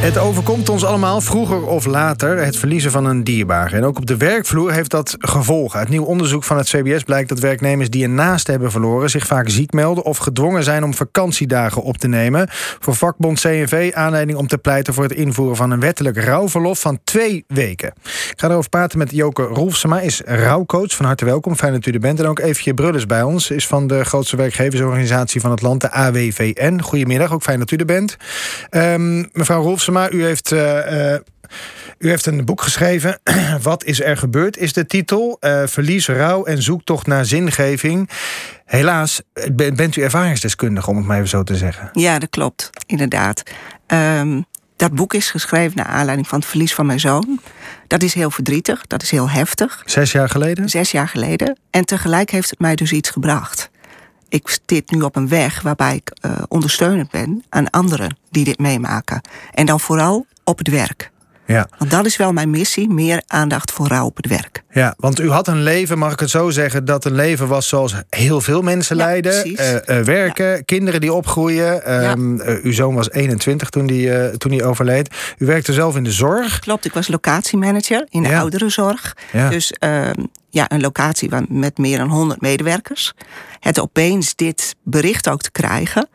Het overkomt ons allemaal vroeger of later het verliezen van een dierbare. En ook op de werkvloer heeft dat gevolgen. Uit nieuw onderzoek van het CBS blijkt dat werknemers die een naast hebben verloren zich vaak ziek melden of gedwongen zijn om vakantiedagen op te nemen. Voor vakbond CNV aanleiding om te pleiten voor het invoeren van een wettelijk rouwverlof van twee weken. Ik ga erover praten met Joke Rolfsema, is rouwcoach. Van harte welkom, fijn dat u er bent. En ook Eefje Brulles bij ons, is van de grootste werkgeversorganisatie van het land, de AWVN. Goedemiddag, ook fijn dat u er bent. Um, mevrouw Rolfsema maar u heeft, uh, u heeft een boek geschreven. Wat is er gebeurd, is de titel. Uh, verlies, rouw en zoektocht naar zingeving. Helaas bent u ervaringsdeskundige, om het maar even zo te zeggen. Ja, dat klopt, inderdaad. Um, dat boek is geschreven naar aanleiding van het verlies van mijn zoon. Dat is heel verdrietig, dat is heel heftig. Zes jaar geleden? Zes jaar geleden. En tegelijk heeft het mij dus iets gebracht ik zit nu op een weg waarbij ik uh, ondersteunend ben aan anderen die dit meemaken. En dan vooral op het werk. Ja. Want dat is wel mijn missie, meer aandacht voor rouw op het werk. Ja, want u had een leven, mag ik het zo zeggen, dat een leven was zoals heel veel mensen ja, leiden. Uh, uh, werken, kinderen die opgroeien. Ehm, uw zoon was 21 toen hij toen die overleed. U werkte zelf in de zorg. Klopt, ik was locatiemanager in de ouderenzorg. Dus ehm, ja, een locatie met meer dan 100 medewerkers. Het opeens dit bericht ook te krijgen,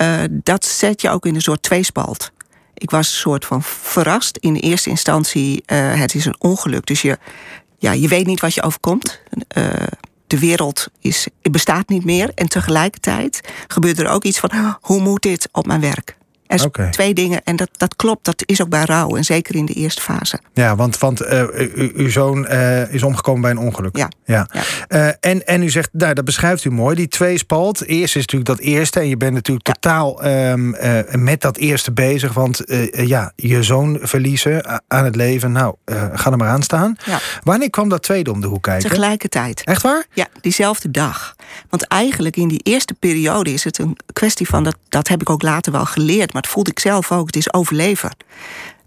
uh, dat zet je ook in een soort tweespalt. Ik was een soort van verrast. In eerste instantie, uh, het is een ongeluk. Dus je, ja, je weet niet wat je overkomt. Uh, de wereld is, bestaat niet meer. En tegelijkertijd gebeurt er ook iets van... hoe moet dit op mijn werk? Er okay. twee dingen, en dat, dat klopt, dat is ook bij rouw. En zeker in de eerste fase. Ja, want, want uh, uw zoon uh, is omgekomen bij een ongeluk. Ja. ja. ja. Uh, en, en u zegt, nou, dat beschrijft u mooi, die twee spalt. Eerst is natuurlijk dat eerste. En je bent natuurlijk ja. totaal um, met dat eerste bezig. Want ja, je zoon verliezen aan het leven. Nou, ga er maar aan staan. Ja. Wanneer kwam dat tweede om de hoek kijken? Tegelijkertijd. Echt waar? Ja, diezelfde dag. Want eigenlijk in die eerste periode is het een kwestie van... dat, dat heb ik ook later wel geleerd maar dat voelde ik zelf ook. Het is overleven.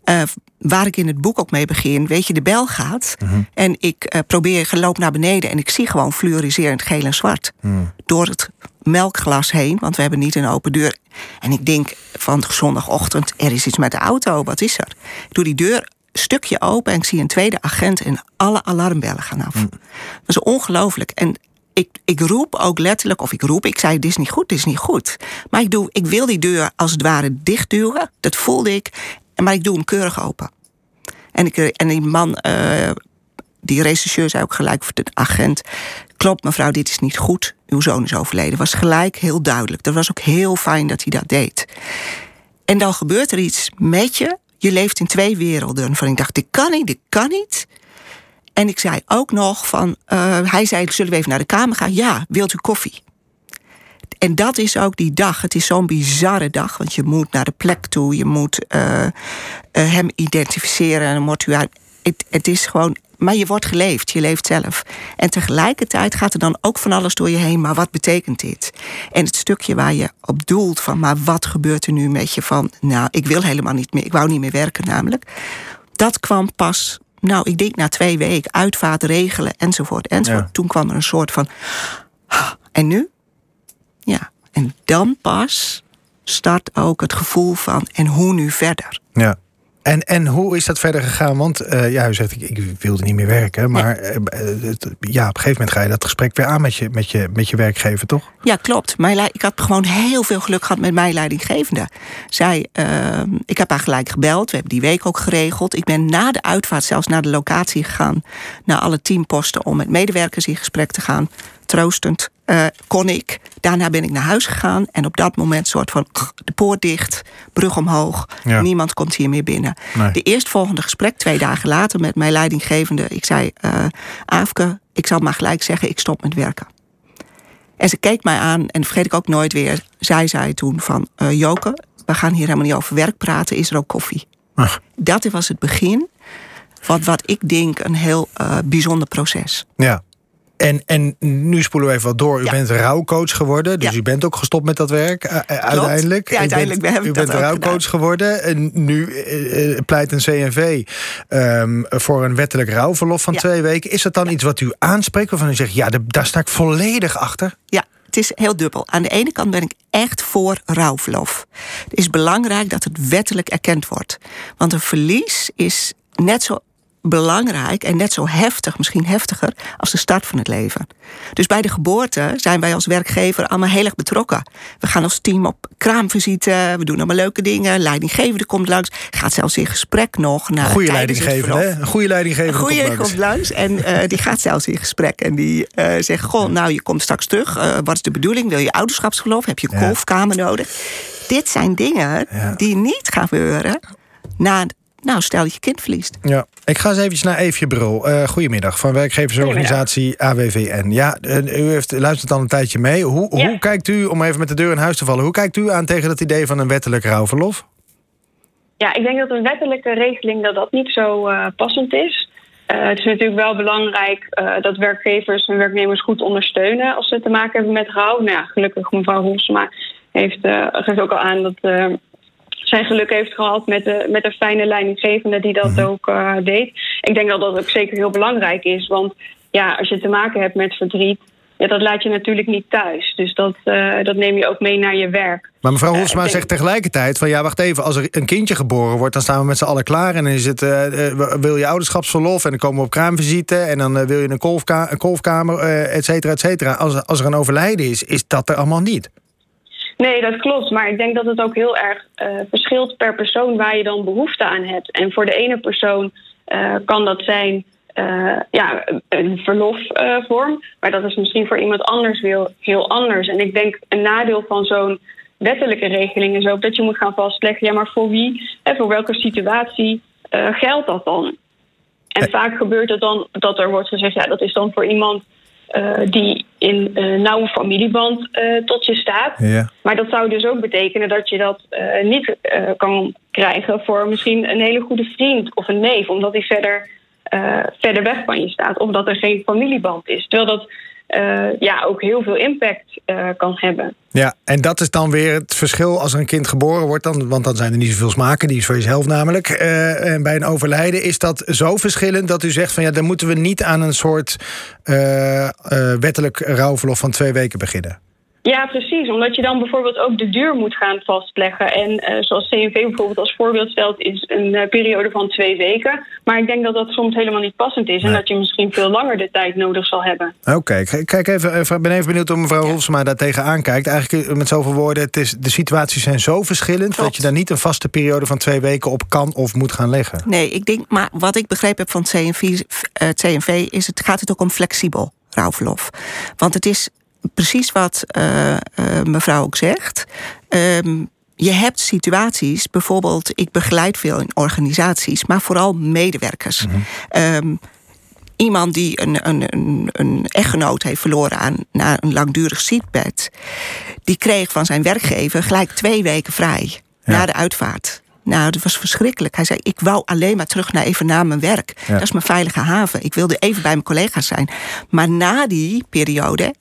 Uh, waar ik in het boek ook mee begin, weet je, de bel gaat. -hmm. En ik uh, probeer, geloop naar beneden en ik zie gewoon fluoriserend geel en zwart. Mm. Door het melkglas heen, want we hebben niet een open deur. En ik denk van zondagochtend, er is iets met de auto, wat is er? Ik doe die deur stukje open en ik zie een tweede agent en alle alarmbellen gaan af. Mm. Dat is ongelooflijk. En ik, ik roep ook letterlijk, of ik roep, ik zei: Dit is niet goed, dit is niet goed. Maar ik, doe, ik wil die deur als het ware dichtduwen. Dat voelde ik. Maar ik doe hem keurig open. En, ik, en die man, uh, die rechercheur, zei ook gelijk voor de agent: Klopt, mevrouw, dit is niet goed. Uw zoon is overleden. Was gelijk heel duidelijk. Dat was ook heel fijn dat hij dat deed. En dan gebeurt er iets met je. Je leeft in twee werelden. Van ik dacht: Dit kan niet, dit kan niet. En ik zei ook nog van, uh, hij zei, zullen we even naar de kamer gaan? Ja, wilt u koffie? En dat is ook die dag. Het is zo'n bizarre dag, want je moet naar de plek toe, je moet uh, uh, hem identificeren en dan wordt u. Het, het is gewoon, maar je wordt geleefd, je leeft zelf. En tegelijkertijd gaat er dan ook van alles door je heen, maar wat betekent dit? En het stukje waar je op doelt van, maar wat gebeurt er nu met je van, nou, ik wil helemaal niet meer, ik wou niet meer werken namelijk. Dat kwam pas nou, ik denk na twee weken uitvaart regelen enzovoort. enzovoort. Ja. Toen kwam er een soort van. En nu? Ja. En dan pas start ook het gevoel van. En hoe nu verder? Ja. En, en hoe is dat verder gegaan? Want uh, ja, u zegt, ik, ik wilde niet meer werken. Maar uh, ja, op een gegeven moment ga je dat gesprek weer aan met je, met je, met je werkgever, toch? Ja, klopt. Mijn, ik had gewoon heel veel geluk gehad met mijn leidinggevende. Zij, uh, ik heb haar gelijk gebeld. We hebben die week ook geregeld. Ik ben na de uitvaart zelfs naar de locatie gegaan. Naar alle teamposten om met medewerkers in gesprek te gaan troostend uh, kon ik. Daarna ben ik naar huis gegaan en op dat moment soort van de poort dicht, brug omhoog. Ja. Niemand komt hier meer binnen. Nee. De eerstvolgende gesprek, twee dagen later, met mijn leidinggevende. Ik zei, uh, Aafke, ik zal maar gelijk zeggen, ik stop met werken. En ze keek mij aan en vergeet ik ook nooit weer. Zij zei toen van, uh, Joke, we gaan hier helemaal niet over werk praten, is er ook koffie? Ach. Dat was het begin van wat ik denk een heel bijzonder proces. Ja. En, en nu spoelen we even wat door. U ja. bent rouwcoach geworden. Dus ja. u bent ook gestopt met dat werk uh, uiteindelijk. Ja, uiteindelijk u bent, u bent rouwcoach geworden. En nu uh, pleit een CNV um, voor een wettelijk rouwverlof van twee weken. Is dat dan iets wat u aanspreekt waarvan u zegt... ja, de, daar sta ik volledig achter? Ja, het is heel dubbel. Aan de ene kant ben ik echt voor rouwverlof. Het is belangrijk dat het wettelijk erkend wordt. Want een verlies is net zo belangrijk en net zo heftig, misschien heftiger, als de start van het leven. Dus bij de geboorte zijn wij als werkgever allemaal heel erg betrokken. We gaan als team op kraamvisite, we doen allemaal leuke dingen. Leidinggevende komt langs, gaat zelfs in gesprek nog. Naar goede leidinggevende, hè? Een goede leidinggevende een goede komt, langs. En uh, die gaat zelfs in gesprek. En die uh, zegt, goh, nou, je komt straks terug. Uh, wat is de bedoeling? Wil je ouderschapsgeloof? Heb je een kolfkamer nodig? Dit zijn dingen ja. die niet gaan gebeuren na nou, stel dat je kind verliest. Ja, ik ga eens even naar Eefje Brul. Uh, goedemiddag, van werkgeversorganisatie AWVN. Ja, u heeft, luistert al een tijdje mee. Hoe, hoe kijkt u, om even met de deur in huis te vallen... hoe kijkt u aan tegen het idee van een wettelijk rouwverlof? Ja, ik denk dat een wettelijke regeling dat dat niet zo uh, passend is. Uh, het is natuurlijk wel belangrijk dat werkgevers en werknemers goed ondersteunen... als ze te maken hebben met rouw. Nou ja, gelukkig mevrouw Hoefsma heeft, geeft ook al aan dat zijn geluk heeft gehad met, de, met een fijne leidinggevende die dat mhm. ook uh, deed. Ik denk dat dat ook zeker heel belangrijk is. Want ja, als je te maken hebt met verdriet, ja, dat laat je natuurlijk niet thuis. Dus dat, uh, dat neem je ook mee naar je werk. Maar mevrouw eh, Hofsma zegt tegelijkertijd van ja, wacht even, als er een kindje geboren wordt, dan staan we met z'n allen klaar. En dan is het, uh, wil je ouderschapsverlof en dan komen we op kraamvisite en dan wil je een, kolfka een kolfkamer, et cetera, et cetera. Als, als er een overlijden is, is dat er allemaal niet. Nee, dat klopt. Maar ik denk dat het ook heel erg uh, verschilt per persoon waar je dan behoefte aan hebt. En voor de ene persoon uh, kan dat zijn uh, ja, een verlofvorm. maar dat is misschien voor iemand anders heel, heel anders. En ik denk een nadeel van zo'n wettelijke regeling is ook dat je moet gaan vastleggen: ja, maar voor wie en voor welke situatie geldt dat dan? En vaak gebeurt het dan dat er wordt gezegd: ja, dat is dan voor iemand uh, die in uh, nauwe familieband uh, tot je staat. Ja. Maar dat zou dus ook betekenen dat je dat niet kan krijgen voor misschien een hele goede vriend of een neef, omdat hij verder, verder weg van je staat. Of dat er geen familieband is. Terwijl dat ja, ook heel veel impact uh, kan hebben. Ja, en dat is dan weer het verschil als er een kind geboren wordt. Dan, want dan zijn er niet zoveel smaken, die is voor jezelf namelijk. Uh, en bij een overlijden is dat zo verschillend dat u zegt van ja, dan moeten we niet aan een soort wettelijk rouwverlof van twee weken beginnen. Ja, precies. Omdat je dan bijvoorbeeld ook de duur moet gaan vastleggen. En uh, zoals CNV bijvoorbeeld als voorbeeld stelt, is een uh, periode van twee weken. Maar ik denk dat dat soms helemaal niet passend is. En dat je misschien veel langer de tijd nodig zal hebben. Oké, kijk even, ik ben even benieuwd hoe mevrouw ja. Hofsma daar tegenaan kijkt. Eigenlijk eh, met zoveel woorden, het is, de situaties zijn zo verschillend... dat je daar niet een vaste periode van twee weken op kan of moet gaan leggen. Nee, ik denk, maar wat ik begrepen heb van het CNV, het CNV is het gaat het ook om flexibel rouwverlof. Want het is precies wat uh, uh, mevrouw ook zegt. Um, je hebt situaties, bijvoorbeeld, ik begeleid veel in organisaties, maar vooral medewerkers. Mm -hmm. um, iemand die een, een, een, een, echtgenoot heeft verloren aan, na een langdurig ziekbed, die kreeg van zijn werkgever gelijk twee weken vrij ja. na de uitvaart. Nou, dat was verschrikkelijk. Hij zei: Ik wou alleen maar terug naar even naar mijn werk. Ja. Dat is mijn veilige haven. Ik wilde even bij mijn collega's zijn. Maar na die periode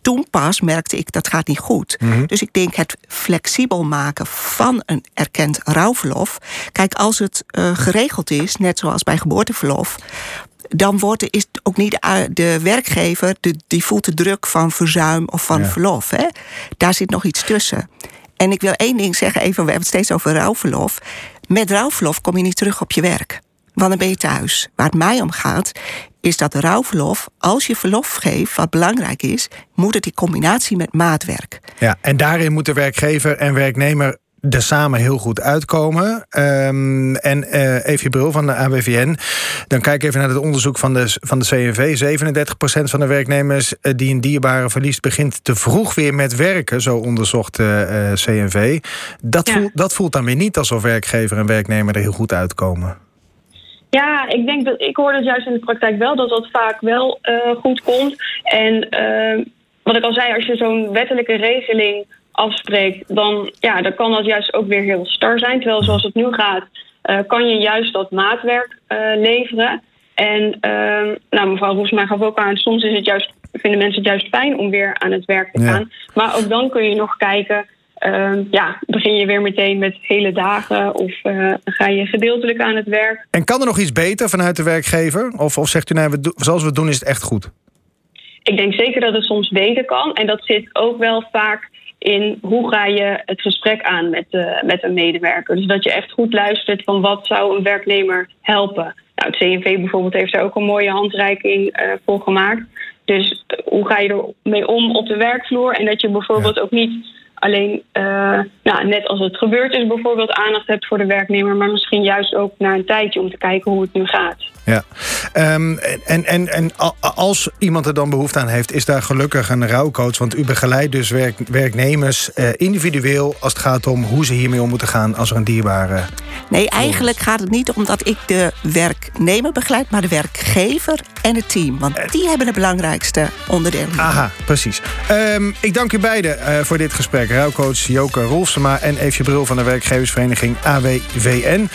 toen pas merkte ik dat gaat niet goed. Mm-hmm. Dus ik denk het flexibel maken van een erkend rouwverlof. Kijk, als het uh, geregeld is, net zoals bij geboorteverlof. Dan wordt, is ook niet de, de werkgever de, die voelt de druk van verzuim of van ja. verlof. Hè? Daar zit nog iets tussen. En ik wil één ding zeggen, even, we hebben het steeds over rouwverlof. Met rouwverlof kom je niet terug op je werk. Want dan ben je thuis. Waar het mij om gaat, is dat rouwverlof, als je verlof geeft, wat belangrijk is, moet het in combinatie met maatwerk. Ja, en daarin moeten werkgever en werknemer er samen heel goed uitkomen. Um, en uh, Evie Brul van de ABVN. Dan kijk even naar het onderzoek van de, van de CNV. 37% van de werknemers eh, die een dierbare verliest... begint te vroeg weer met werken, zo onderzocht uh, uh, CNV. Dat, ja. voelt, dat voelt dan weer niet alsof werkgever en werknemer er heel goed uitkomen. Ja, ik denk dat ik hoor dat juist in de praktijk wel dat dat vaak wel uh, goed komt. En uh, wat ik al zei, als je zo'n wettelijke regeling afspreekt, dan, ja, dan kan dat juist ook weer heel star zijn. Terwijl zoals het nu gaat, uh, kan je juist dat maatwerk leveren. En ehm, nou, mevrouw Roesma gaf ook aan, soms is het juist, vinden mensen het juist fijn om weer aan het werk te gaan. Ja. Maar ook dan kun je nog kijken Uh, ja, begin je weer meteen met hele dagen of uh, ga je gedeeltelijk aan het werk. En kan er nog iets beter vanuit de werkgever? Of, of zegt u, nee, we zoals we het doen is het echt goed? ik denk zeker dat het soms beter kan. En dat zit ook wel vaak in hoe ga je het gesprek aan met, uh, met een medewerker. Dus dat je echt goed luistert van wat zou een werknemer helpen. Nou, het CNV bijvoorbeeld heeft daar ook een mooie handreiking uh, voor gemaakt. Dus hoe ga je ermee om op de werkvloer? En dat je bijvoorbeeld ook niet alleen, uh, nou, net als het gebeurd is, bijvoorbeeld aandacht hebt voor de werknemer, maar misschien juist ook na een tijdje om te kijken hoe het nu gaat. Ja, um, en, en, en als iemand er dan behoefte aan heeft, is daar gelukkig een rouwcoach. Want u begeleidt dus werk, werknemers uh, individueel als het gaat om hoe ze hiermee om moeten gaan als er een dierbare. Nee, eigenlijk gaat het niet om dat ik de werknemer begeleid, maar de werkgever en het team. Want die hebben de belangrijkste onderdelen. Aha, precies. Um, ik dank u beiden uh, voor dit gesprek. Rouwcoach Joke Rolfsema en Eefje Brul van de werkgeversvereniging AWVN.